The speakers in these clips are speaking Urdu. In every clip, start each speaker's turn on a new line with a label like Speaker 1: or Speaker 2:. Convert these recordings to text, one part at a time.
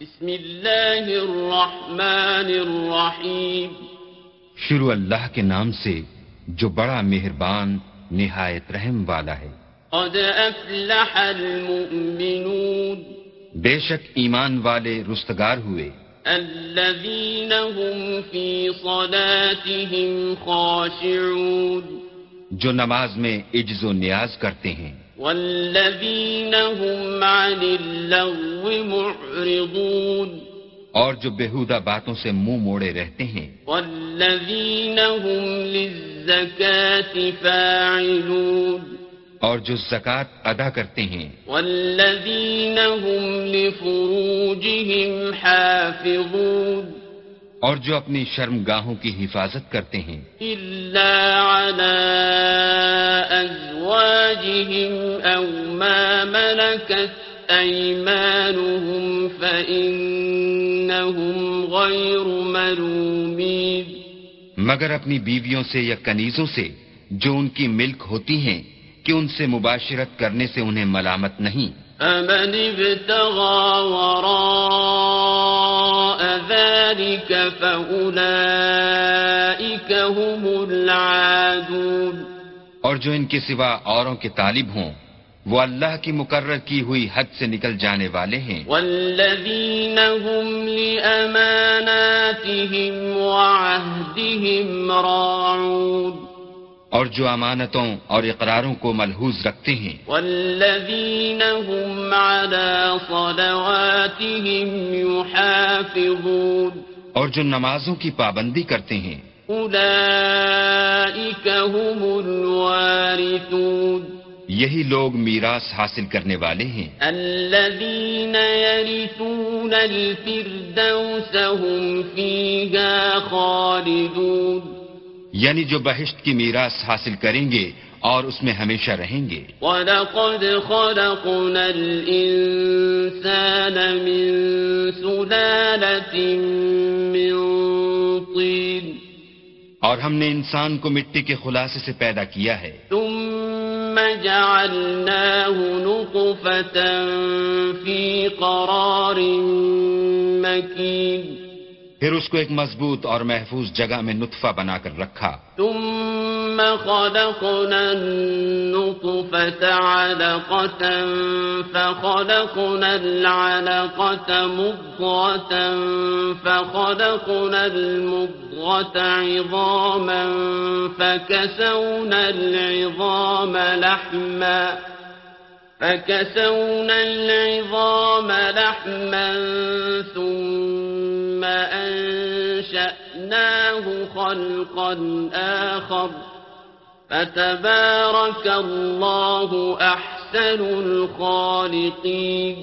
Speaker 1: بسم اللہ الرحمن الرحیم
Speaker 2: شروع اللہ کے نام سے جو بڑا مہربان نہایت رحم والا ہے۔
Speaker 1: قد افلح المؤمنون.
Speaker 2: بے شک ایمان والے رستگار ہوئے۔
Speaker 1: الذين هم في صلاتهم خاشعون.
Speaker 2: جو نماز میں عجز و نیاز کرتے ہیں۔
Speaker 1: والذين هم عن اللغو معرضون.
Speaker 2: اور جو بےحودہ باتوں سے منہ موڑے رہتے ہیں۔
Speaker 1: والذين هم للزكاة فاعلون.
Speaker 2: اور جو زکوٰۃ ادا کرتے ہیں۔
Speaker 1: والذین هم لفروجهم حافظون.
Speaker 2: اور جو اپنی شرم گاہوں کی حفاظت کرتے ہیں۔
Speaker 1: الا على ازواجهم او ما ملكت ایمانهم فإنهم غیر ملومین
Speaker 2: مگر اپنی بیویوں سے یا کنیزوں سے جو ان کی ملک ہوتی ہیں کہ ان سے مباشرت کرنے سے انہیں ملامت نہیں۔
Speaker 1: امن ابتغى وراء ذلك فأولئك هم العادون۔
Speaker 2: اور جو ان کے سوا اوروں کے طالب ہوں وہ اللہ کی مقرر کی ہوئی حد سے نکل جانے والے ہیں۔
Speaker 1: والذین هم لأماناتهم وعهدهم راعون۔
Speaker 2: اور جو امانتوں اور اقراروں کو ملحوظ رکھتے ہیں۔
Speaker 1: والذین هم على صلواتهم يحافظون
Speaker 2: اور جو نمازوں کی پابندی کرتے ہیں۔
Speaker 1: هم الوارثون
Speaker 2: یہی لوگ میراث حاصل کرنے والے ہیں۔
Speaker 1: الذین یرثون الفردوس هم خالدون
Speaker 2: یعنی جو بہشت کی میراث حاصل کریں گے اور اس میں ہمیشہ رہیں گے۔
Speaker 1: وَلَقَدْ خَلَقْنَا الْإِنسَانَ مِنْ سُلَالَةٍ مِنْ طِينٍ۔
Speaker 2: اور ہم نے انسان کو مٹی کے خلاصے سے پیدا کیا ہے۔
Speaker 1: ثُمَّ جَعَلْنَاهُ نُطْفَةً فِي قَرَارٍ مَكِينٍ۔
Speaker 2: پھر اس کو ایک مضبوط اور محفوظ جگہ میں نطفہ بنا کر رکھا۔
Speaker 1: ثم خلقنا النطفة علقة فخلقنا العلقة مضغة فخلقنا المضغة عظاما فكسونا العظام لحما فكسونا العظام لحما ثم أنشأناه خلقا آخر فتبارك الله أحسن الخالقين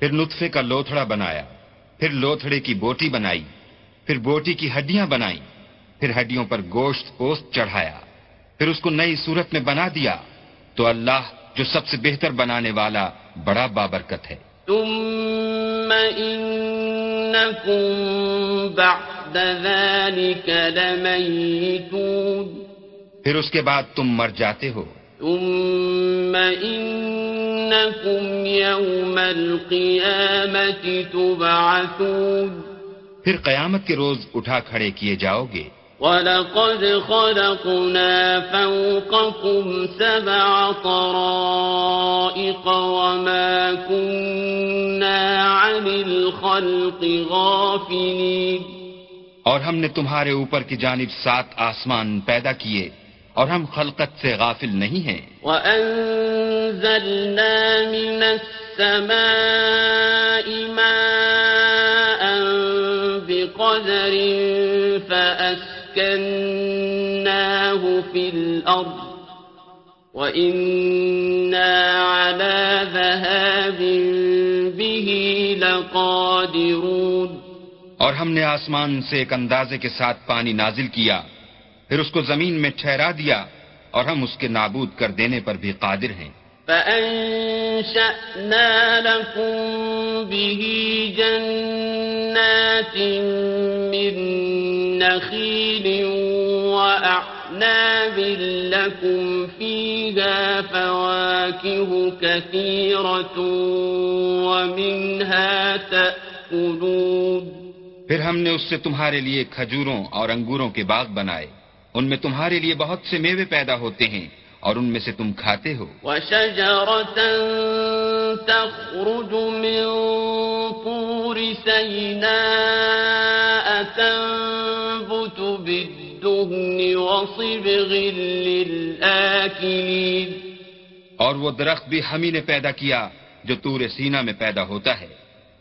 Speaker 2: پھر نطفے کا لوتھڑا بنایا پھر لوتھڑے کی بوٹی بنائی پھر بوٹی کی ہڈیاں بنائی پھر ہڈیوں پر گوشت پوست چڑھایا پھر اس کو نئی صورت میں بنا دیا۔ تو اللہ جو سب سے بہتر بنانے والا بڑا بابرکت ہے۔
Speaker 1: ثم انکم بعد ذلك لمیتون
Speaker 2: پھر اس کے بعد تم مر جاتے ہو۔
Speaker 1: ثم انکم یوم القیامت تبعثون.
Speaker 2: پھر قیامت کے روز اٹھا کھڑے کیے جاؤ گے۔
Speaker 1: وَلَقَدْ خَلَقْنَا فَوْقَكُمْ سَبْعَ طَرَائِقَ وَمَا كُنَّا عَنِ الْخَلْقِ غَافِلِينَ.
Speaker 2: اور ہم نے تمہارے اوپر کی جانب سات آسمان پیدا کیے اور ہم خلقت سے غافل نہیں ہیں۔
Speaker 1: وَأَنزَلْنَا مِنَ السَّمَاءِ مَاءً في الأرض وإنا على ذهاب به لقادرون۔
Speaker 2: اور ہم نے آسمان سے ایک اندازے کے ساتھ پانی نازل کیا پھر اس کو زمین میں ٹھہرا دیا اور ہم اس کے نابود کر دینے پر بھی قادر ہیں۔
Speaker 1: فأنشأنا لكم به جنات من نخيل وأعناب لكم فيها فواكه كثيرة ومنها تأكلون.
Speaker 2: پھر ہم نے اس سے تمہارے لیے کھجوروں اور انگوروں کے باغ بنائے۔ ان میں تمہارے لیے بہت سے میوے پیدا ہوتے ہیں اور ان میں سے تم کھاتے ہو۔
Speaker 1: وشجرة تخرج من طور سيناء تنبت بالدهن وصبغ للآكلين۔
Speaker 2: اور وہ درخت بھی ہم ہی نے پیدا کیا جو تور سینا میں پیدا ہوتا ہے۔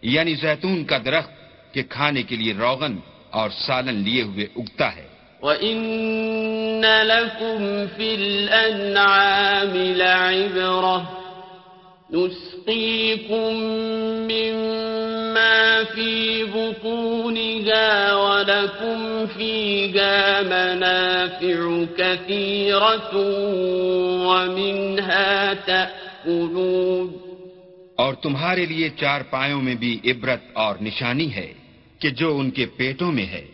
Speaker 2: یعنی زیتون کا درخت کہ کھانے کے لیے روغن اور سالن لیے ہوئے اگتا ہے۔
Speaker 1: وَإِنَّ لَكُمْ فِي الْأَنْعَامِ لَعِبْرَةً۔ نُسْقِيكُم مِّمَّا فِي بُطُونِهَا وَلَكُمْ فِيهَا مَنَافِعُ كَثِيرَةٌ وَمِنْهَا تَأْكُلُونَ.
Speaker 2: اور تمہارے لیے چار پایوں میں بھی عبرت اور نشانی ہے کہ جو ان کے پیٹوں میں ہے،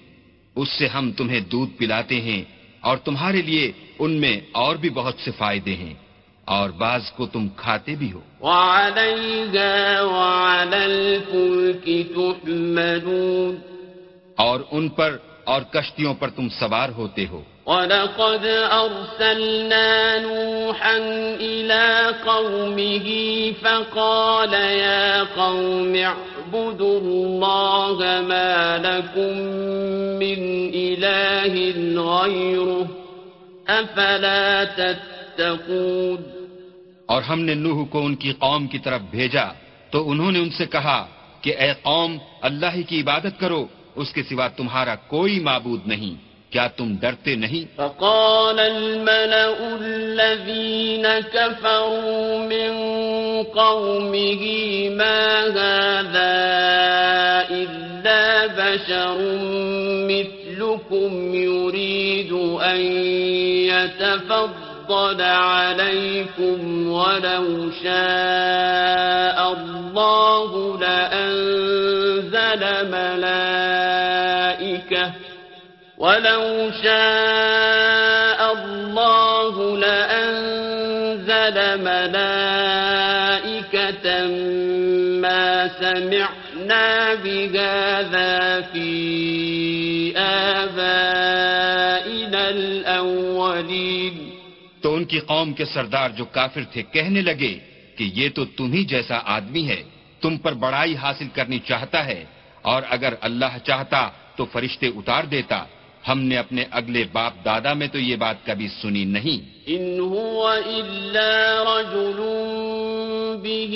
Speaker 2: اس سے ہم تمہیں دودھ پلاتے ہیں اور تمہارے لیے ان میں اور بھی بہت سے فائدے ہیں۔ اور بعض کو تم کھاتے بھی ہو۔ اور ان پر اور کشتیوں پر تم سوار ہوتے ہو۔
Speaker 1: ولقد أرسلنا نوحا إلى قومه فقال يا قوم اعبدوا الله ما لكم من إله غيره أفلا تتقون۔
Speaker 2: اور ہم نے نوح کو ان کی قوم کی طرف بھیجا، تو انہوں نے ان سے کہا کہ اے قوم، اللہ ہی کی عبادت کرو، اس کے سوا تمہارا کوئی معبود نہیں، کیا تم ڈرتے نہیں؟
Speaker 1: فقال الملأ الذين كفروا من قومه، ما هذا إلا بشر مثلكم يريد أن يتفضل عليكم ولو شاء الله لأنزل ملائكة ولو شاء الله لأنزل ملائكة ما سمعنا بهذا في آبائنا الأولين
Speaker 2: ان کی قوم کے سردار جو کافر تھے کہنے لگے کہ یہ تو تم ہی جیسا آدمی ہے تم پر بڑائی حاصل کرنی چاہتا ہے اور اگر اللہ چاہتا تو فرشتے اتار دیتا۔ ہم نے اپنے اگلے باپ دادا میں تو یہ بات کبھی سنی نہیں۔
Speaker 1: إن هو إلا رجل به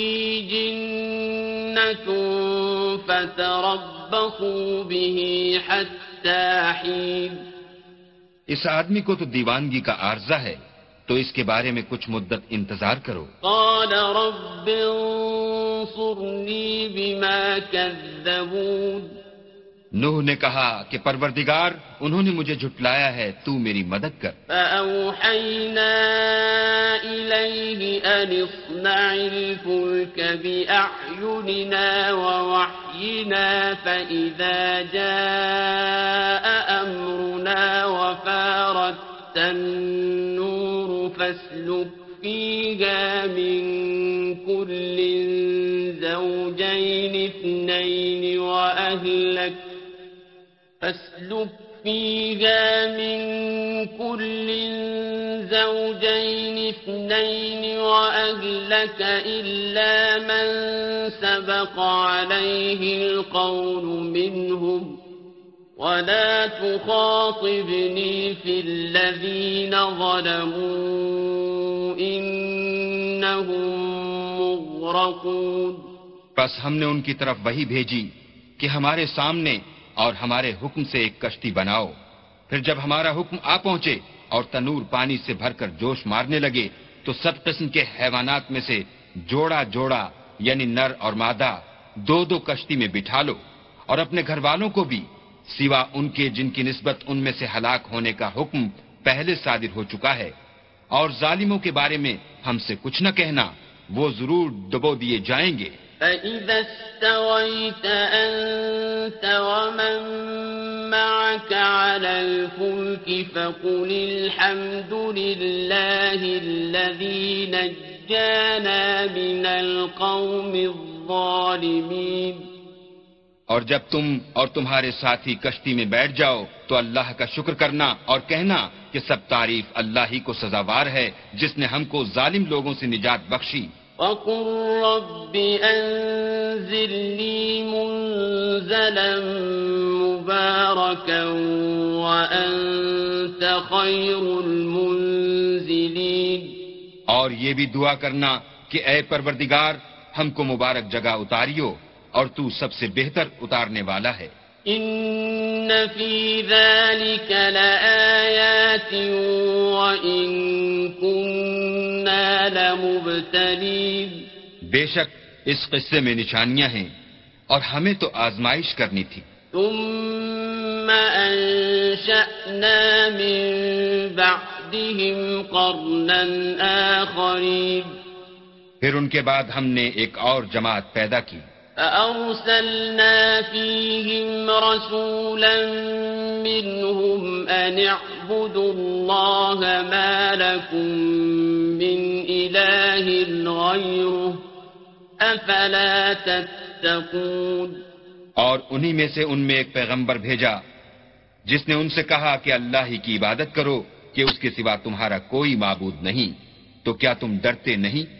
Speaker 1: جنة فتربصوا به حتى حين۔
Speaker 2: اس آدمی کو تو دیوانگی کا عارضہ ہے۔ تو اس کے بارے میں کچھ مدت انتظار کرو۔
Speaker 1: قال رب انصرني بما كذبون۔
Speaker 2: نوح نے کہا کہ پروردگار انہوں نے مجھے جھٹلایا ہے تو میری مدد کر۔
Speaker 1: فأوحينا إليه أن اصنع الفلك بأعيننا ووحينا فإذا جاء أمرنا وفارت فاسلك فيها من كل زوجين اثنين وأهلك فاسلك فيها من كل زوجين اثنين وأهلك إلا من سبق عليه القول منهم ولا تخاطبني في الذين ظلموا إنهم مغرقون
Speaker 2: بس ہم نے ان کی طرف وہی بھیجی کہ ہمارے سامنے اور ہمارے حکم سے ایک کشتی بناؤ۔ پھر جب ہمارا حکم آ پہنچے اور تنور پانی سے بھر کر جوش مارنے لگے تو سب قسم کے حیوانات میں سے جوڑا جوڑا یعنی نر اور مادہ دو دو کشتی میں بٹھا لو اور اپنے گھر والوں کو بھی سوا ان کے جن کی نسبت ان میں سے ہلاک ہونے کا حکم پہلے صادر ہو چکا ہے۔ اور ظالموں کے بارے میں ہم سے کچھ نہ کہنا، وہ ضرور دبو دیے جائیں گے۔
Speaker 1: فإذا استويت أنت ومن معك على الفلك فقل الحمد لله الذي نجانا من القوم الظالمين۔
Speaker 2: اور جب تم اور تمہارے ساتھی کشتی میں بیٹھ جاؤ تو اللہ کا شکر کرنا اور کہنا کہ سب تعریف اللہ ہی کو سزاوار ہے جس نے ہم کو ظالم لوگوں سے نجات بخشی۔
Speaker 1: وقل رب أنزلني منزلا مباركا وأنت خير المنزلين۔
Speaker 2: اور یہ بھی دعا کرنا کہ اے پروردگار ہم کو مبارک جگہ اتاریو۔ اور تو سب سے بہتر اتارنے والا ہے۔
Speaker 1: إن في ذلك لآيات وإن كنا لمبتلين۔
Speaker 2: بے شک اس قصے میں نشانیاں ہیں اور ہمیں تو آزمائش کرنی تھی۔
Speaker 1: ثم أنشأنا من بعدهم قرنا آخرين۔
Speaker 2: پھر ان کے بعد ہم نے ایک اور جماعت پیدا کی۔
Speaker 1: فأرسلنا فيهم رسولا منهم أن اعبدوا الله ما لكم من إله غيره أفلا تتقون
Speaker 2: اور انہی میں سے ان میں ایک پیغمبر بھیجا، جس نے ان سے کہا کہ اللہ ہی کی عبادت کرو کہ اس کے سوا تمہارا کوئی معبود نہیں، تو کیا تم ڈرتے نہیں؟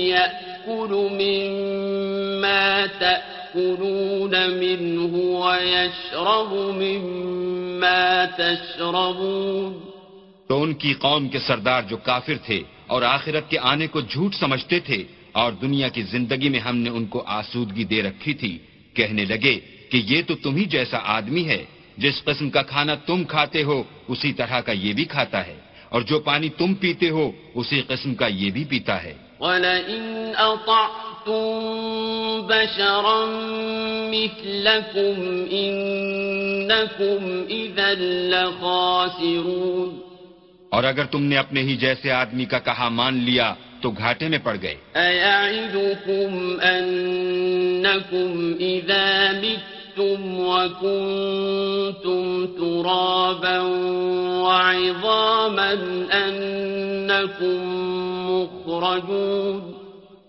Speaker 1: يأكل مما تأكلون منه ويشرب مما تشربون.
Speaker 2: تو ان کی قوم کے سردار جو کافر تھے اور آخرت کے آنے کو جھوٹ سمجھتے تھے اور دنیا کی زندگی میں ہم نے ان کو آسودگی دے رکھی تھی، کہنے لگے کہ یہ تو تم ہی جیسا آدمی ہے، جس قسم کا کھانا تم کھاتے ہو، اسی طرح کا یہ بھی کھاتا ہے، اور جو پانی تم پیتے ہو، اسی قسم کا یہ بھی پیتا ہے۔
Speaker 1: وَلَئِنْ أَطَعْتُمْ بَشَرًا مِثْلَكُمْ إِنَّكُمْ إِذًا لَخَاسِرُونَ
Speaker 2: اور اگر تم نے اپنے ہی جیسے آدمی کا کہا مان لیا تو گھاٹے میں پڑ گئے۔
Speaker 1: أَيَعِدُكُمْ أَنَّكُمْ إِذَا مِتُّمْ وَكُنْتُمْ تُرَابًا وَعِظَامًا أَنَّكُمْ مُخْرَجُونَ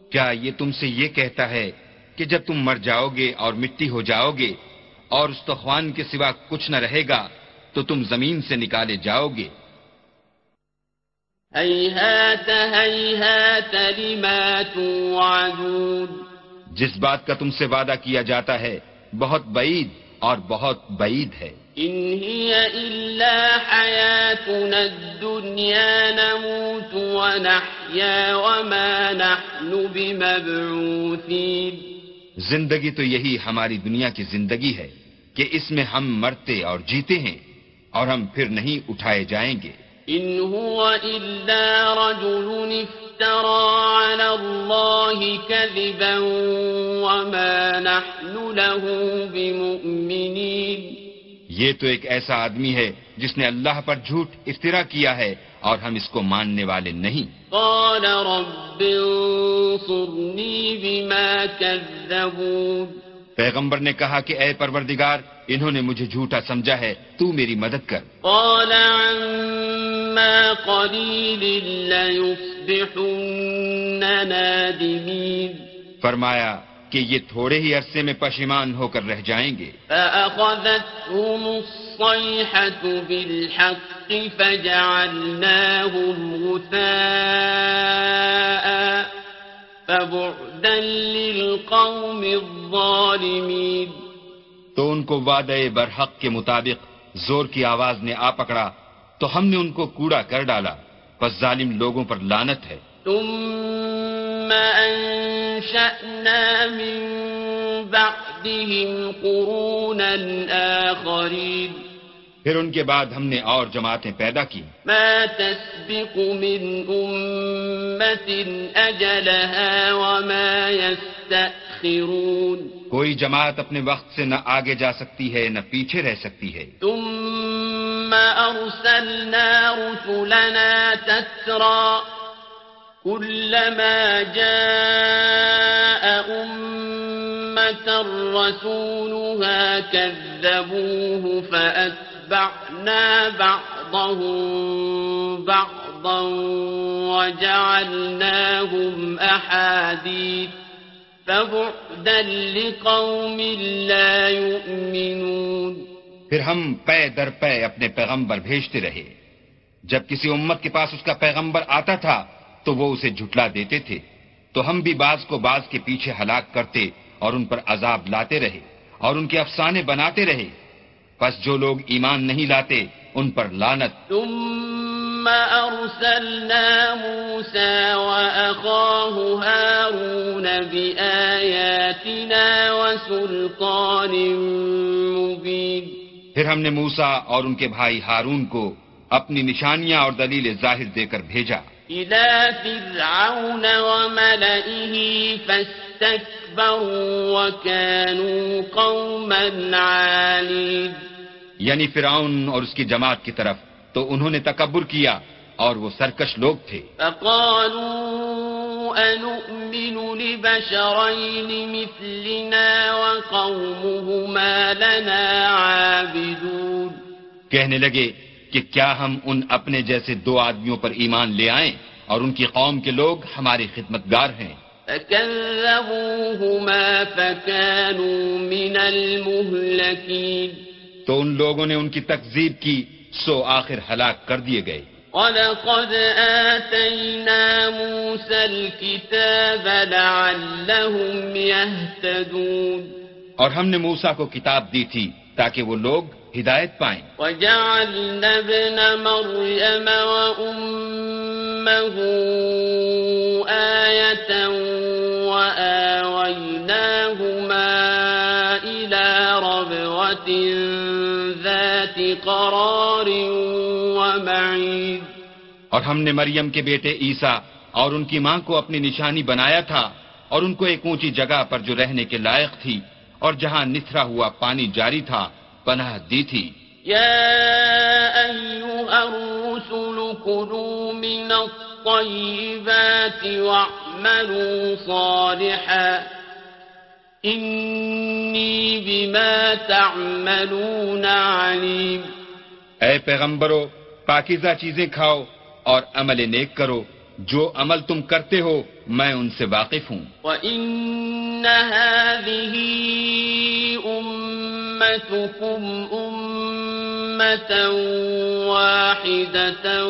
Speaker 2: کیا یہ تم سے یہ کہتا ہے کہ جب تم مر جاؤ گے اور مٹی ہو جاؤ گے اور استخوان کے سوا کچھ نہ رہے گا تو تم زمین سے نکالے جاؤ گے
Speaker 1: لما توعدون۔
Speaker 2: جس بات کا تم سے وعدہ کیا جاتا ہے بہت بعید اور بہت بعید ہے۔
Speaker 1: إن هي إلا حياتنا الدنيا نموت ونحيا وما نحن بمبعوثين
Speaker 2: زندگی تو یہی ہماری دنیا کی زندگی ہے کہ اس میں ہم مرتے اور جیتے ہیں اور ہم پھر نہیں اٹھائے جائیں گے۔
Speaker 1: إن هو إلا رجل افترى على الله كذبا وما نحن له بمؤمنين۔
Speaker 2: یہ تو ایک ایسا آدمی ہے جس نے اللہ پر جھوٹ افطرا کیا ہے اور ہم اس کو ماننے والے نہیں۔
Speaker 1: قال رب انصرني بما كذبون۔
Speaker 2: پیغمبر نے کہا کہ اے پروردگار انہوں نے مجھے جھوٹا سمجھا ہے تو میری مدد کر۔
Speaker 1: قال عما قليل ليصبحن نادمين۔
Speaker 2: فرمایا کہ یہ تھوڑے ہی عرصے میں پشیمان ہو کر رہ جائیں گے۔
Speaker 1: فأخذتهم الصيحة بالحق فجعلناهم غثاء فبعدا للقوم الظالمين
Speaker 2: تو ان کو وعدے برحق کے مطابق زور کی آواز نے آ پکڑا تو ہم نے ان کو کوڑا کر ڈالا بس ظالم لوگوں پر لانت ہے۔
Speaker 1: ثم أنشأنا من بعدهم قرونا آخرين
Speaker 2: پھر ان کے بعد ہم نے اور جماعتیں پیدا کی۔
Speaker 1: ما تسبق من أمة أجلها وما يستأخرون.
Speaker 2: کوئی جماعت اپنے وقت سے نہ آگے جا سکتی ہے نہ پیچھے رہ سکتی ہے۔
Speaker 1: ثم أرسلنا رسلنا تترى كلما جاء أمة رسولها كذبوه فأتبعنا بعضهم بعضا وجعلناهم أحاديث فبعدا لقوم لا يؤمنون.
Speaker 2: پھر ہم پے در پے اپنے پیغمبر بھیجتے رہے۔ جب کسی امت کے پاس اس کا پیغمبر آتا تھا تو وہ اسے جھٹلا دیتے تھے۔ تو ہم بھی بعض کو بعض کے پیچھے ہلاک کرتے اور ان پر عذاب لاتے رہے اور ان کے افسانے بناتے رہے۔ بس جو لوگ ایمان نہیں لاتے ان پر لانت
Speaker 1: ثم أرسلنا موسى وأخاه هارون بآياتنا وسلطان مبين۔
Speaker 2: پھر ہم نے موسا اور ان کے بھائی ہارون کو اپنی نشانیاں اور دلیل ظاہر دے کر بھیجا۔
Speaker 1: إلى فرعون وملئه وكانوا قوما عالين.
Speaker 2: یعنی فرعون اور اس کی جماعت کی طرف تو انہوں نے تکبر کیا اور وہ سرکش لوگ تھے۔
Speaker 1: فقالوا أنؤمن لبشرين مثلنا وقومهما لنا عابدون.
Speaker 2: کہنے لگے کہ کیا ہم ان اپنے جیسے دو آدمیوں پر ایمان لے آئیں اور ان کی قوم کے لوگ ہمارے خدمتگار ہیں؟
Speaker 1: فكذبوهما فكانوا من المهلكين
Speaker 2: تو ان لوگوں نے ان کی تکذیب کی سو آخر ہلاک کر دیے گئے۔
Speaker 1: ولقد آتينا موسى الكتاب لعلهم يهتدون
Speaker 2: اور ہم نے موسا کو کتاب دی تھی تاکہ وہ لوگ ہدایت پائیں۔
Speaker 1: وجعلنا ابن مريم آية وآويناهما إلى ربوة ذات قرار ومعيد
Speaker 2: اور ہم نے مریم کے بیٹے عیسیٰ اور ان کی ماں کو اپنی نشانی بنایا تھا اور ان کو ایک اونچی جگہ پر جو رہنے کے لائق تھی اور جہاں نتھرا ہوا پانی جاری تھا پناہ دی تھی۔
Speaker 1: يا أيها الرسل كلوا من الطيبات واعملوا صالحا. إني بما تعملون عليم.
Speaker 2: اے پیغمبرو پاکیزہ چیزیں کھاؤ اور عمل نیک کرو۔ جو عمل تم کرتے ہو میں ان سے واقف ہوں۔
Speaker 1: وإن هذه أمتكم أمة واحدة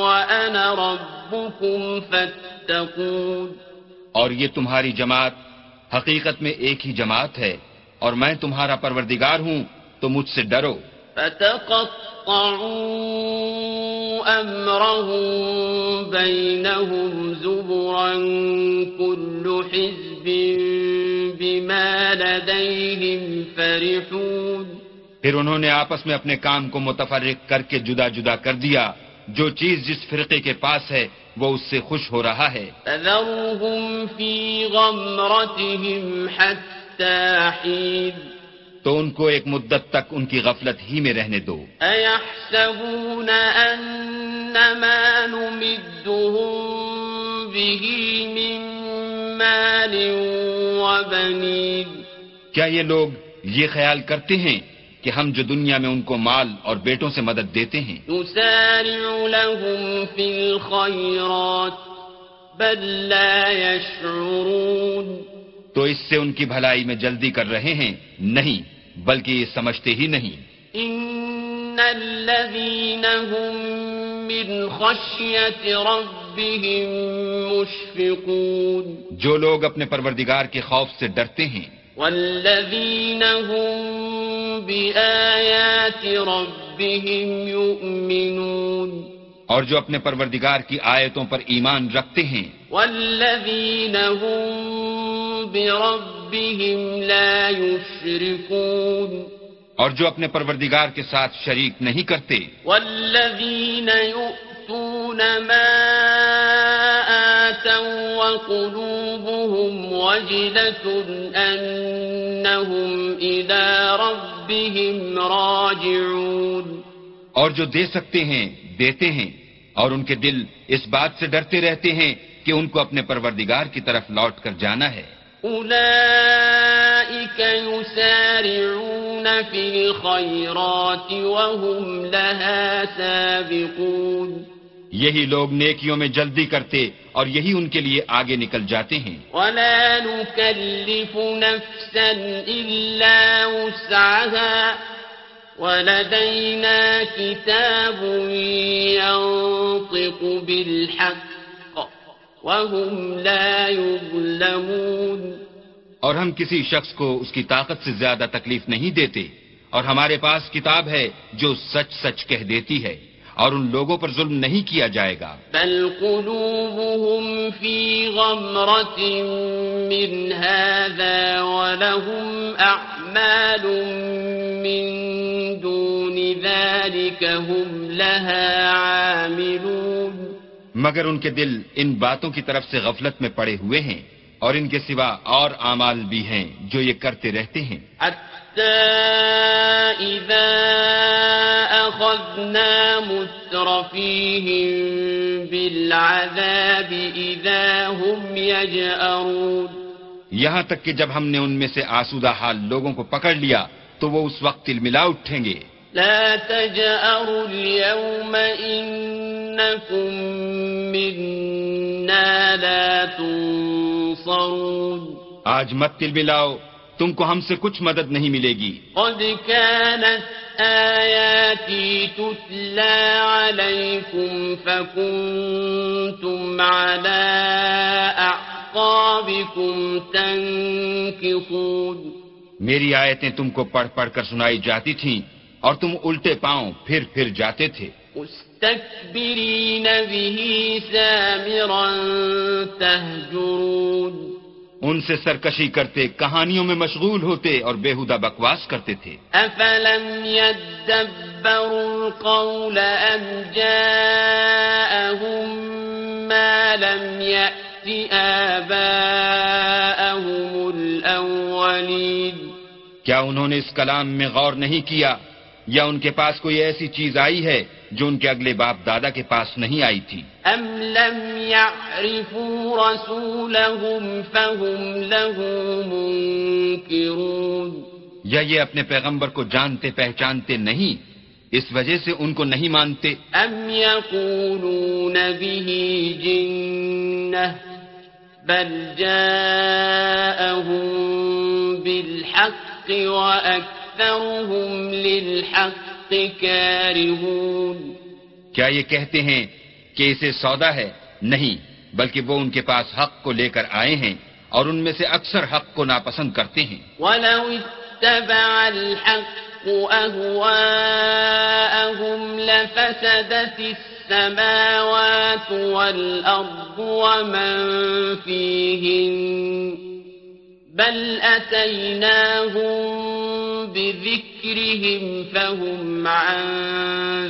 Speaker 1: وأنا ربكم فاتقون
Speaker 2: اور یہ تمہاری جماعت حقیقت میں ایک ہی جماعت ہے اور میں تمہارا پروردگار ہوں تو مجھ سے ڈرو۔
Speaker 1: فتقطعوا أمرهم بينهم زبرا كل حزب بما لديهم فرحون
Speaker 2: پھر انہوں نے آپس میں اپنے کام کو متفرق کر کے جدا جدا کر دیا۔ جو چیز جس فرقے کے پاس ہے وہ اس سے خوش ہو رہا ہے۔
Speaker 1: غمرتهم حتى حين۔
Speaker 2: تو ان کو ایک مدت تک ان کی غفلت ہی میں رہنے دو۔
Speaker 1: أيحسبون أن ما نمدهم به من مال
Speaker 2: کیا یہ لوگ یہ خیال کرتے ہیں؟ کہ ہم جو دنیا میں ان کو مال اور بیٹوں سے مدد دیتے ہیں۔
Speaker 1: لهم في الخيرات بل لا يشعرون۔
Speaker 2: تو اس سے ان کی بھلائی میں جلدی کر رہے ہیں نہیں بلکہ یہ سمجھتے ہی نہیں۔
Speaker 1: الذين هم من ربهم مشفقون۔
Speaker 2: جو لوگ اپنے پروردگار کے خوف سے ڈرتے ہیں۔
Speaker 1: والذين هم بآيات ربهم يؤمنون.
Speaker 2: اور جو اپنے پروردگار کی آیتوں پر ایمان رکھتے ہیں
Speaker 1: والذين هم بربهم لا يشركون
Speaker 2: اور جو اپنے پروردگار کے ساتھ شریک نہیں کرتے
Speaker 1: والذين يؤتون ما وقلوبهم وجلة أنهم إلى ربهم راجعون
Speaker 2: اور جو دے سکتے ہیں دیتے ہیں اور ان کے دل اس بات سے ڈرتے رہتے ہیں کہ ان کو اپنے پروردگار کی طرف لوٹ کر جانا ہے۔
Speaker 1: أولئك يسارعون في الخيرات وهم لها سابقون
Speaker 2: یہی لوگ نیکیوں میں جلدی کرتے اور یہی ان کے لیے آگے نکل جاتے ہیں۔
Speaker 1: ولا نكلف نفسا إلا وسعها ولدينا كتاب ينطق بالحق وهم لا يظلمون۔
Speaker 2: اور ہم کسی شخص کو اس کی طاقت سے زیادہ تکلیف نہیں دیتے اور ہمارے پاس کتاب ہے جو سچ سچ کہہ دیتی ہے۔ اور ان لوگوں پر ظلم نہیں کیا جائے گا۔
Speaker 1: بل قلوبهم في غمرة من هذا ولهم أعمال من دون ذلك هم لها عاملون۔
Speaker 2: مگر ان کے دل ان باتوں کی طرف سے غفلت میں پڑے ہوئے ہیں اور ان کے سوا اور اعمال بھی ہیں جو یہ کرتے رہتے ہیں۔
Speaker 1: حتى إذا أخذنا مترفيهم بالعذاب إذا هم يجأرون
Speaker 2: یہاں تک کہ جب ہم نے ان میں سے آسودہ حال لوگوں کو پکڑ لیا تو وہ اس وقت تلملا اٹھیں گے۔
Speaker 1: لا تجأروا اليوم إنكم منا لا تنصرون
Speaker 2: آج مت تلملاؤ تم کو ہم سے کچھ مدد نہیں ملے گی۔
Speaker 1: قد كانت آياتي تتلى عليكم فكنتم على أعقابكم تنكصون۔
Speaker 2: میری آیتیں تم کو پڑھ پڑھ کر سنائی جاتی تھیں اور تم الٹے پاؤں پھر پھر جاتے تھے۔
Speaker 1: مستكبرين به سامرا تهجرون۔
Speaker 2: ان سے سرکشی کرتے کہانیوں میں مشغول ہوتے اور بےحدہ بکواس کرتے تھے۔
Speaker 1: يدبروا القول أم جاءهم ما لم يأت آباءهم الأولين
Speaker 2: کیا انہوں نے اس کلام میں غور نہیں کیا؟ یا ان کے پاس کوئی ایسی چیز آئی ہے جو ان کے اگلے باپ دادا کے پاس نہیں آئی تھی؟
Speaker 1: أم لم يعرفوا رسولهم فهم له منكرون
Speaker 2: یا یہ اپنے پیغمبر کو جانتے پہچانتے نہیں اس وجہ سے ان کو نہیں مانتے؟
Speaker 1: أم يقولون به جنة بل جاءهم بالحق وأكثرهم للحق كارهون
Speaker 2: کیا یہ کہتے ہیں کہ اسے سودا ہے، نہیں، بلکہ وہ ان کے پاس حق کو لے کر آئے ہیں اور ان میں سے اکثر حق کو ناپسند کرتے ہیں۔
Speaker 1: ولو اتبع الحق أهواءهم لفسدت السماوات والأرض ومن فيهن بل أتيناهم بذكرهم فهم عن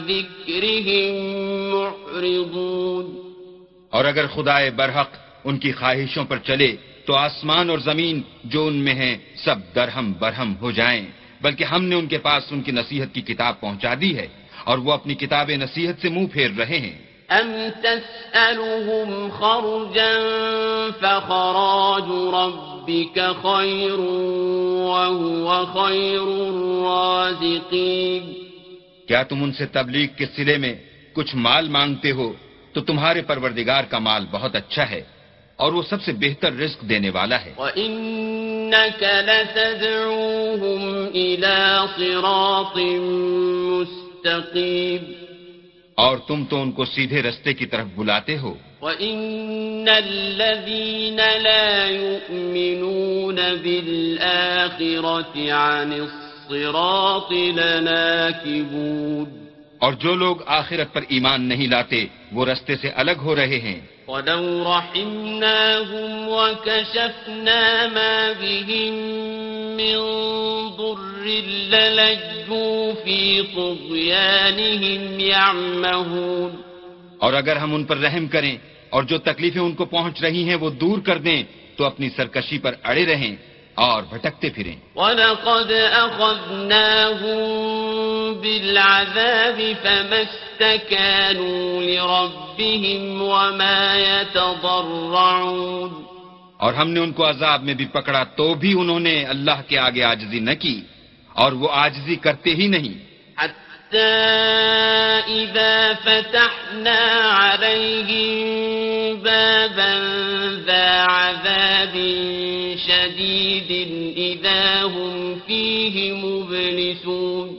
Speaker 1: ذكرهم معرضون
Speaker 2: اور اگر خدائے برحق ان کی خواہشوں پر چلے تو آسمان اور زمین جو ان میں ہیں سب درہم برہم ہو جائیں بلکہ ہم نے ان کے پاس ان کی نصیحت کی کتاب پہنچا دی ہے اور وہ اپنی کتاب نصیحت سے منہ پھیر رہے ہیں۔
Speaker 1: أم تسألهم خرجا فخراج ربك خير وهو خير الرازقين.
Speaker 2: کیا تم ان سے تبلیغ کے سلے میں کچھ مال مانگتے ہو؟ تو تمہارے پروردگار کا مال بہت اچھا ہے اور وہ سب سے بہتر رزق دینے والا ہے۔
Speaker 1: وإنك لتدعوهم إلى صراط مستقيم.
Speaker 2: اور تم تو ان کو سیدھے رستے کی طرف بلاتے ہو۔
Speaker 1: وإن الذين لا يؤمنون بالآخرة عن الصراط لناكبون
Speaker 2: اور جو لوگ آخرت پر ایمان نہیں لاتے وہ رستے سے الگ ہو رہے ہیں۔
Speaker 1: ولو رحمناهم وكشفنا ما بهم من ضر للجوا في طغيانهم يعمهون
Speaker 2: اور اگر ہم ان پر رحم کریں اور جو تکلیفیں ان کو پہنچ رہی ہیں وہ دور کر دیں تو اپنی سرکشی پر اڑے رہیں اور بھٹکتے پھریں۔
Speaker 1: وَلَقَدْ أَخَذْنَاهُمْ بِالْعَذَابِ فَمَا اسْتَكَانُوا لِرَبِّهِمْ وَمَا يَتَضَرَّعُونَ۔
Speaker 2: اور ہم نے ان کو عذاب میں بھی پکڑا تو بھی انہوں نے اللہ کے آگے آجزی نہ کی اور وہ آجزی کرتے ہی نہیں۔
Speaker 1: إذا فتحنا عليهم بابا ذا عذاب شديد إذا هم فيه مبلسون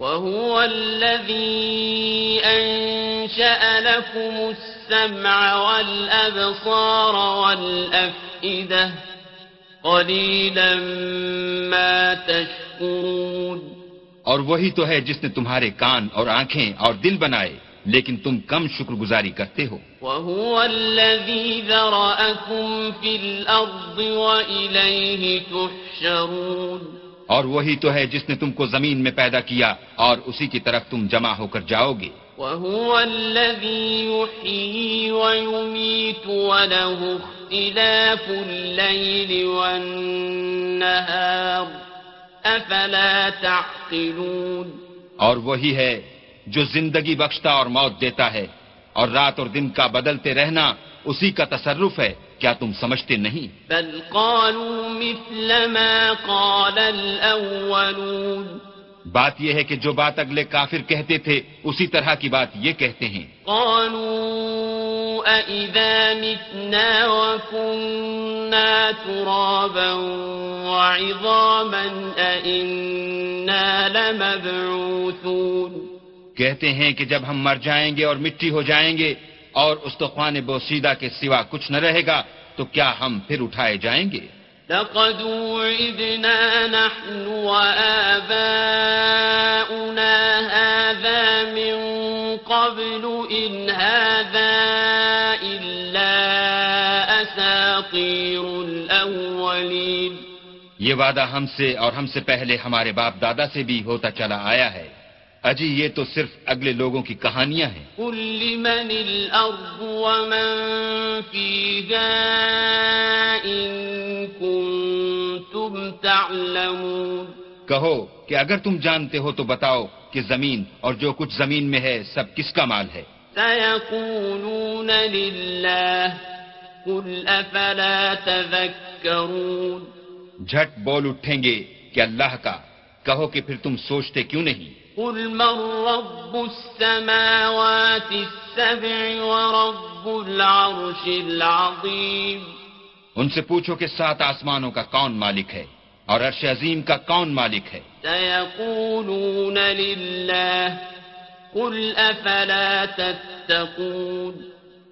Speaker 1: وهو قليلا ما تشكرون
Speaker 2: اور وہی تو ہے جس نے تمہارے کان اور آنکھیں اور دل بنائے لیکن تم کم شکر گزاری کرتے ہو۔
Speaker 1: وهو الذي ذرأكم في الأرض وإليه تحشرون
Speaker 2: اور وہی تو ہے جس نے تم کو زمین میں پیدا کیا اور اسی کی طرف تم جمع ہو کر جاؤ گے
Speaker 1: وهو الذي يحيي ويميت وله اختلاف الليل والنهار. أفلا تعقلون؟
Speaker 2: اور وہی ہے جو زندگی بخشتا اور موت دیتا ہے اور رات اور دن کا بدلتے رہنا اسی کا تصرف ہے کیا تم سمجھتے نہیں؟
Speaker 1: بل قالوا مثل ما قال الأولون.
Speaker 2: بات یہ ہے کہ جو بات اگلے کافر کہتے تھے اسی طرح کی بات یہ کہتے ہیں۔
Speaker 1: قالوا أئذا متنا وكنا ترابا وعظاما أئنا لمبعوثون۔
Speaker 2: کہتے ہیں کہ جب ہم مر جائیں گے اور مٹی ہو جائیں گے اور استخوان بوسیدہ کے سوا کچھ نہ رہے گا تو کیا ہم پھر اٹھائے جائیں گے؟
Speaker 1: لقد وعدنا نحن وآباؤنا هذا من قبل إن هذا إلا أساطير الأولين.
Speaker 2: یہ وعدہ ہم سے اور ہم سے پہلے ہمارے باپ دادا سے بھی ہوتا چلا آیا ہے۔ اجی یہ تو صرف اگلے لوگوں کی کہانیاں ہیں۔
Speaker 1: قل لمن الأرض ومن إن كنتم تعلمون۔
Speaker 2: کہو کہ اگر تم جانتے ہو تو بتاؤ کہ زمین اور جو کچھ زمین میں ہے سب کس کا مال ہے؟
Speaker 1: سيقولون لله قل تذكرون
Speaker 2: جھٹ بول اٹھیں گے کہ اللہ کا۔ کہو کہ پھر تم سوچتے کیوں نہیں؟
Speaker 1: قل من رب السماوات السبع ورب العرش العظيم
Speaker 2: ان سے پوچھو کہ سات آسمانوں کا کون مالک ہے؟ اور عرش عظیم کا کون مالک ہے؟
Speaker 1: سيقولون لله قل أفلا تتقون؟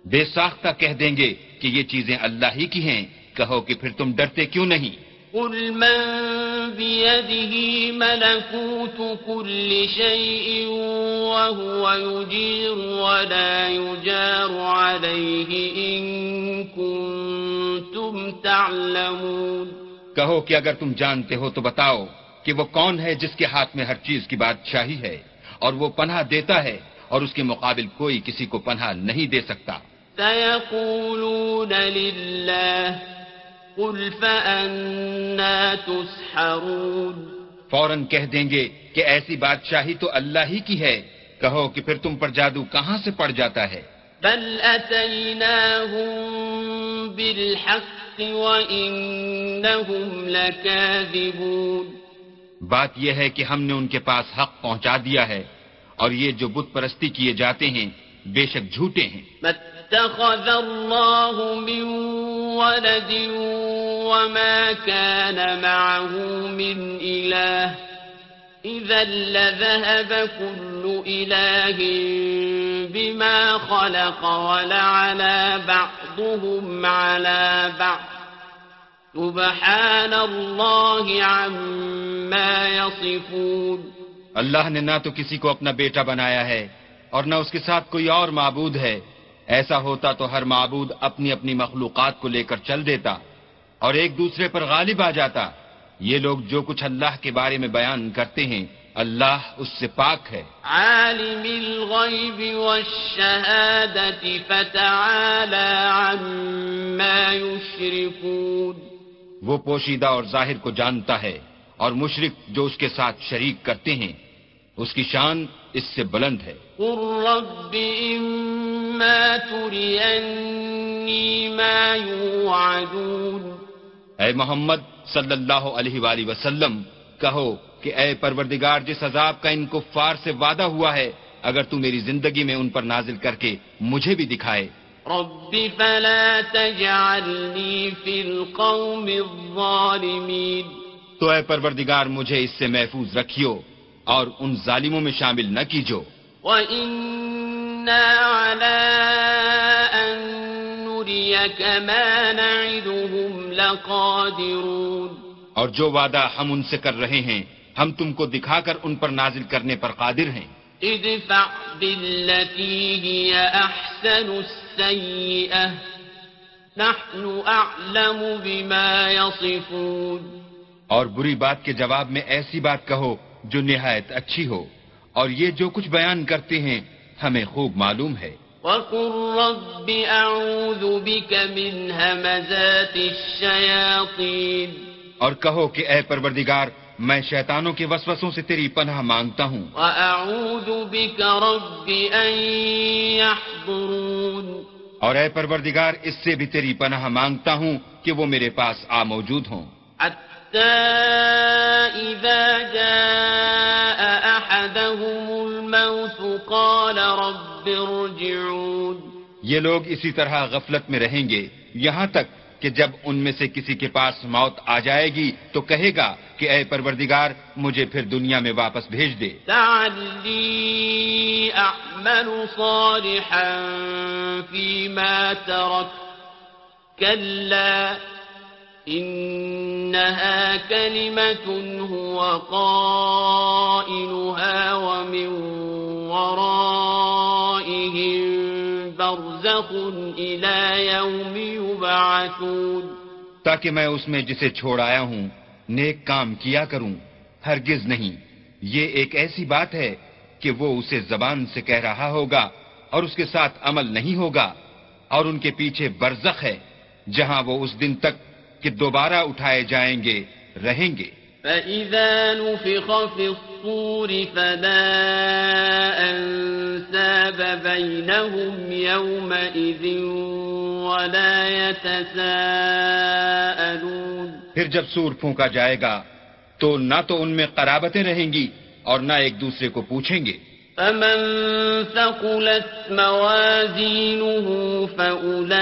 Speaker 2: بے ساختہ کہہ دیں گے کہ یہ چیزیں اللہ ہی کی ہیں کہو کہ پھر تم ڈرتے کیوں نہیں؟
Speaker 1: قل من بيده ملكوت كل شيء وهو يجير ولا يجار عليه إن كنتم تعلمون
Speaker 2: کہو کہ اگر تم جانتے ہو تو بتاؤ کہ وہ کون ہے جس کے ہاتھ میں ہر چیز کی بادشاہی ہے اور وہ پناہ دیتا ہے اور اس کے مقابل کوئی کسی کو پناہ نہیں دے سکتا۔
Speaker 1: سيقولون لله قل فأنا تسحرون
Speaker 2: فوراً کہہ دیں گے کہ ایسی بادشاہی تو اللہ ہی کی ہے۔ کہو کہ پھر تم پر جادو کہاں سے پڑ جاتا ہے؟
Speaker 1: بل بالحق وإنهم لكاذبون
Speaker 2: بات یہ ہے کہ ہم نے ان کے پاس حق پہنچا دیا ہے اور یہ جو بت پرستی کیے جاتے ہیں بے شک جھوٹے ہیں۔
Speaker 1: اتخذ الله من ولد وما كان معه من إله إذا لذهب كل إله بما خلق ولعلى بعضهم على بعض. سبحان الله عما يصفون.
Speaker 2: اللہ نے نہ تو کسی کو اپنا بیٹا بنایا ہے اور نہ اس کے ساتھ کوئی اور معبود ہے۔ ایسا ہوتا تو ہر معبود اپنی اپنی مخلوقات کو لے کر چل دیتا اور ایک دوسرے پر غالب آ جاتا۔ یہ لوگ جو کچھ اللہ کے بارے میں بیان کرتے ہیں اللہ اس سے پاک ہے۔
Speaker 1: عالم الغيب والشهادة فتعالى عما يشركون
Speaker 2: وہ پوشیدہ اور ظاہر کو جانتا ہے اور مشرق جو اس کے ساتھ شریک کرتے ہیں اس کی شان اس سے بلند ہے۔
Speaker 1: قل رب إما تريني ما يوعدون
Speaker 2: اے محمد صلی اللہ علیہ وآلہ وسلم کہو کہ اے پروردگار جس عذاب کا ان کفار سے وعدہ ہوا ہے اگر تو میری زندگی میں ان پر نازل کر کے مجھے بھی دکھائے۔
Speaker 1: رب فلا تجعلني في القوم الظالمين
Speaker 2: تو اے پروردگار مجھے اس سے محفوظ رکھیو اور ان ظالموں میں شامل نہ کیجو۔
Speaker 1: وإنا على نريك ما نعدهم لقادرون۔
Speaker 2: اور جو وعدہ ہم ان سے کر رہے ہیں ہم تم کو دکھا کر ان پر نازل کرنے پر قادر ہیں۔
Speaker 1: ادفع بالتي هي أحسن السيئة۔ نحن أعلم بما يصفون۔
Speaker 2: اور بری بات کے جواب میں ایسی بات کہو جو نہایت اچھی ہو۔ اور یہ جو کچھ بیان کرتے ہیں ہمیں خوب معلوم ہے۔
Speaker 1: وقل رب أعوذ بك من همزات الشياطين
Speaker 2: اور کہو کہ اے پروردگار میں شیطانوں کے وسوسوں سے تیری پناہ مانگتا ہوں۔
Speaker 1: وأعوذ بك رب أن يحضرون
Speaker 2: اور اے پروردگار اس سے بھی تیری پناہ مانگتا ہوں کہ وہ میرے پاس آ موجود ہوں۔
Speaker 1: حتى إذا جاء أحدهم الموت قال رب ارجعون
Speaker 2: یہ لوگ اسی طرح غفلت میں رہیں گے یہاں تک کہ جب ان میں سے کسی کے پاس موت آ جائے گی تو کہے گا کہ اے پروردگار مجھے پھر دنیا میں واپس بھیج دے۔
Speaker 1: أعمل صالحا فيما ترك كلا إنها كلمة هو قائلها ومن ورائهم برزخ إلى يوم يبعثون.
Speaker 2: تاکہ میں اس میں جسے چھوڑ آیا ہوں، نیک کام کیا کروں، ہرگز نہیں۔ یہ ایک ایسی بات ہے کہ وہ اسے زبان سے کہہ رہا ہوگا اور اس کے ساتھ عمل نہیں ہوگا اور ان کے پیچھے برزخ ہے، جہاں وہ اس دن تک کہ دوبارہ اٹھائے جائیں گے رہیں گے۔
Speaker 1: فإذا نفخ في الصور فلا أنساب بينهم يومئذ ولا يتساءلون۔
Speaker 2: پھر جب سور پھونکا جائے گا تو نہ تو ان میں قرابتیں رہیں گی اور نہ ایک دوسرے کو پوچھیں گے۔
Speaker 1: فمن ثقلت موازينه فأولئك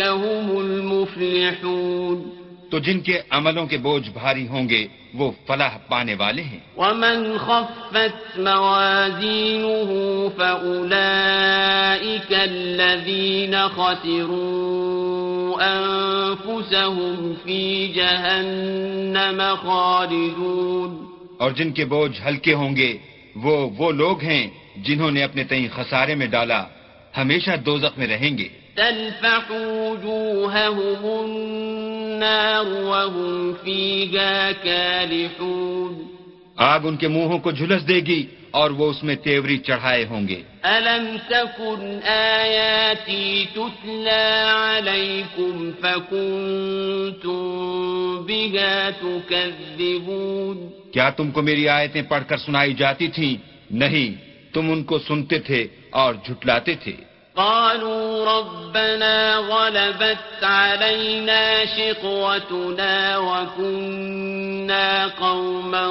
Speaker 1: هم المفلحون.
Speaker 2: تو جن کے عملوں کے بوجھ بھاری ہوں گے وہ فلاح پانے والے ہیں۔
Speaker 1: ومن خفت موازينه فأولئك الذين خسروا أنفسهم في جهنم خالدون.
Speaker 2: اور جن کے بوجھ ہلکے ہوں گے وہ وہ لوگ ہیں جنہوں نے اپنے تئیں خسارے میں ڈالا ہمیشہ دوزخ میں رہیں گے۔
Speaker 1: تلفح وجوههم النار وهم فيها كالحون
Speaker 2: آگ ان کے منہوں کو جھلس دے گی اور وہ اس میں تیوری چڑھائے ہوں گے۔
Speaker 1: ألم تكن آياتي تتلى عليكم فكنتم بها تكذبون
Speaker 2: کیا تم کو میری آیتیں پڑھ کر سنائی جاتی تھیں؟ نہیں تم ان کو سنتے تھے اور جھٹلاتے تھے۔
Speaker 1: قالوا ربنا غلبت علينا شقوتنا وكنا قوما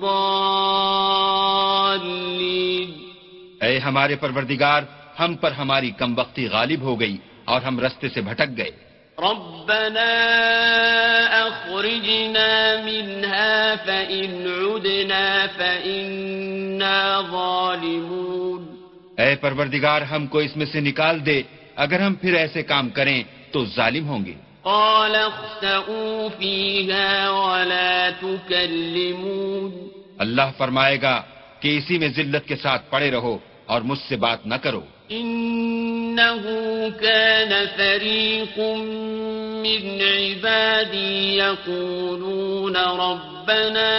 Speaker 1: ضالين۔
Speaker 2: اے ہمارے پروردگار ہم پر ہماری کم وقتی غالب ہو گئی اور ہم رستے سے بھٹک گئے۔
Speaker 1: ربنا أخرجنا منها فإن عدنا فإنا ظالمون
Speaker 2: اے پروردگار ہم کو اس میں سے نکال دے۔ اگر ہم پھر ایسے کام کریں تو ظالم ہوں گے۔
Speaker 1: قال اخسئوا فيها ولا تكلمون
Speaker 2: اللہ فرمائے گا کہ اسی میں ذلت کے ساتھ پڑے رہو اور مجھ سے بات نہ کرو۔
Speaker 1: إنه كان فريق من عبادي يقولون ربنا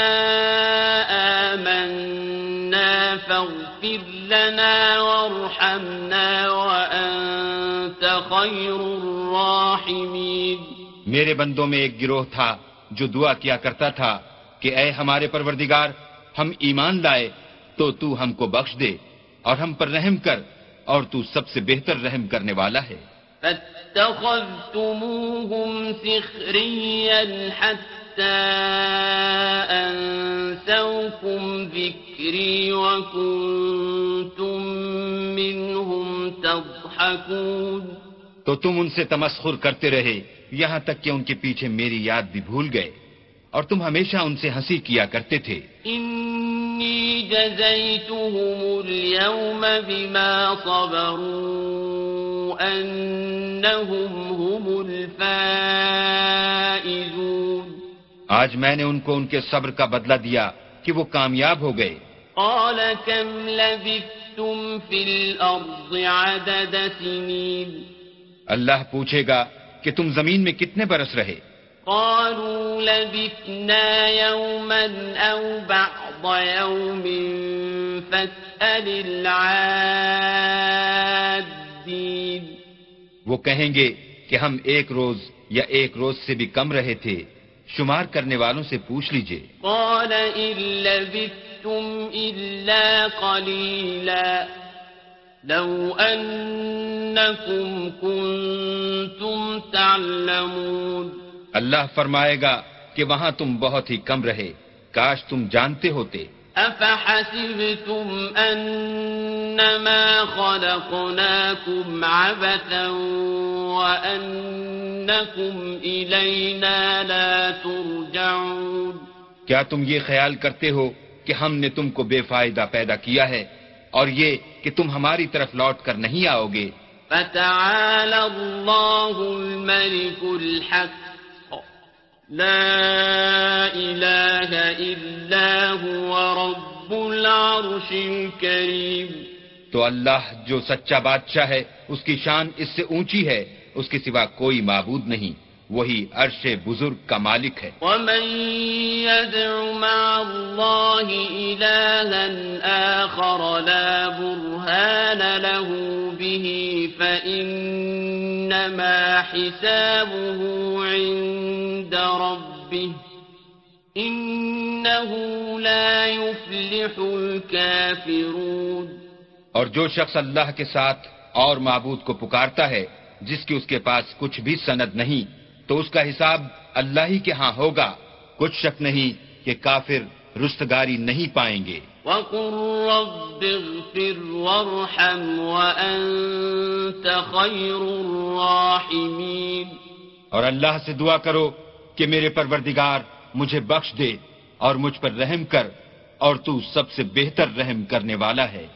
Speaker 1: آمنا فاغفر لنا وارحمنا وأنت خير الراحمين.
Speaker 2: میرے بندوں میں ایک گروہ تھا جو دعا کیا کرتا تھا کہ اے ہمارے پروردگار، ہم ایمان لائے تو تو ہم کو بخش دے اور ہم پر رحم کر اور تو سب سے بہتر رحم کرنے والا ہے۔
Speaker 1: فاتخذتموهم سخريا حتى أنسوكم ذكري وكنتم منهم تضحكون۔
Speaker 2: تو تم ان سے تمسخر کرتے رہے یہاں تک کہ ان کے پیچھے میری یاد بھی بھول گئے۔ اور تم ہمیشہ ان سے ہنسی کیا کرتے تھے۔
Speaker 1: انی جزیتهم اليوم بما صبروا انہم هم الفائزون.
Speaker 2: آج میں نے ان کو ان کے صبر کا بدلہ دیا کہ وہ کامیاب ہو گئے۔
Speaker 1: قال كم لبثتم في الارض عدد سنين؟
Speaker 2: اللہ پوچھے گا کہ تم زمین میں کتنے برس رہے؟
Speaker 1: قالوا لبثنا يوما أو بعض يوم فاسأل العادين.
Speaker 2: وہ کہیں گے کہ ہم ایک روز یا ایک روز سے بھی کم رہے تھے شمار کرنے والوں سے پوچھ لیجئے۔
Speaker 1: قال إن لبثتم إلا قليلا لو أنكم كنتم تعلمون.
Speaker 2: اللہ فرمائے گا کہ وہاں تم بہت ہی کم رہے۔ کاش تم جانتے ہوتے۔
Speaker 1: افحسبتم انما خلقناكم عبثا لا ترجعون۔
Speaker 2: کیا تم یہ خیال کرتے ہو کہ ہم نے تم کو بے فائدہ پیدا کیا ہے اور یہ کہ تم ہماری طرف لوٹ کر نہیں آؤ گے
Speaker 1: فتعالى الله الملك الحق۔ لا إله إلا هو رب العرش الكريم.
Speaker 2: تو اللہ جو سچا بادشاہ ہے، اس کی شان اس سے اونچی ہے، اس کے سوا کوئی معبود نہیں۔ وہی عرش بزرگ کا مالک ہے۔
Speaker 1: ومن يدع مع الله إلها آخر لا برهان له به فإنما حسابه عند ربه إنه لا يفلح الكافرون۔
Speaker 2: اور جو شخص اللہ کے ساتھ اور معبود کو پکارتا ہے جس کی اس کے پاس کچھ بھی سند نہیں تو اس کا حساب اللہ ہی کے ہاں ہوگا۔ کچھ شک نہیں کہ کافر رستگاری نہیں پائیں گے۔
Speaker 1: وَقُلْ رَبِّ اغْفِرْ وَارْحَمْ وَأَنْتَ خَيْرُ الرَّاحِمِينَ۔
Speaker 2: اور اللہ سے دعا کرو کہ میرے پروردگار مجھے بخش دے اور مجھ پر رحم کر اور تو سب سے بہتر رحم کرنے والا ہے۔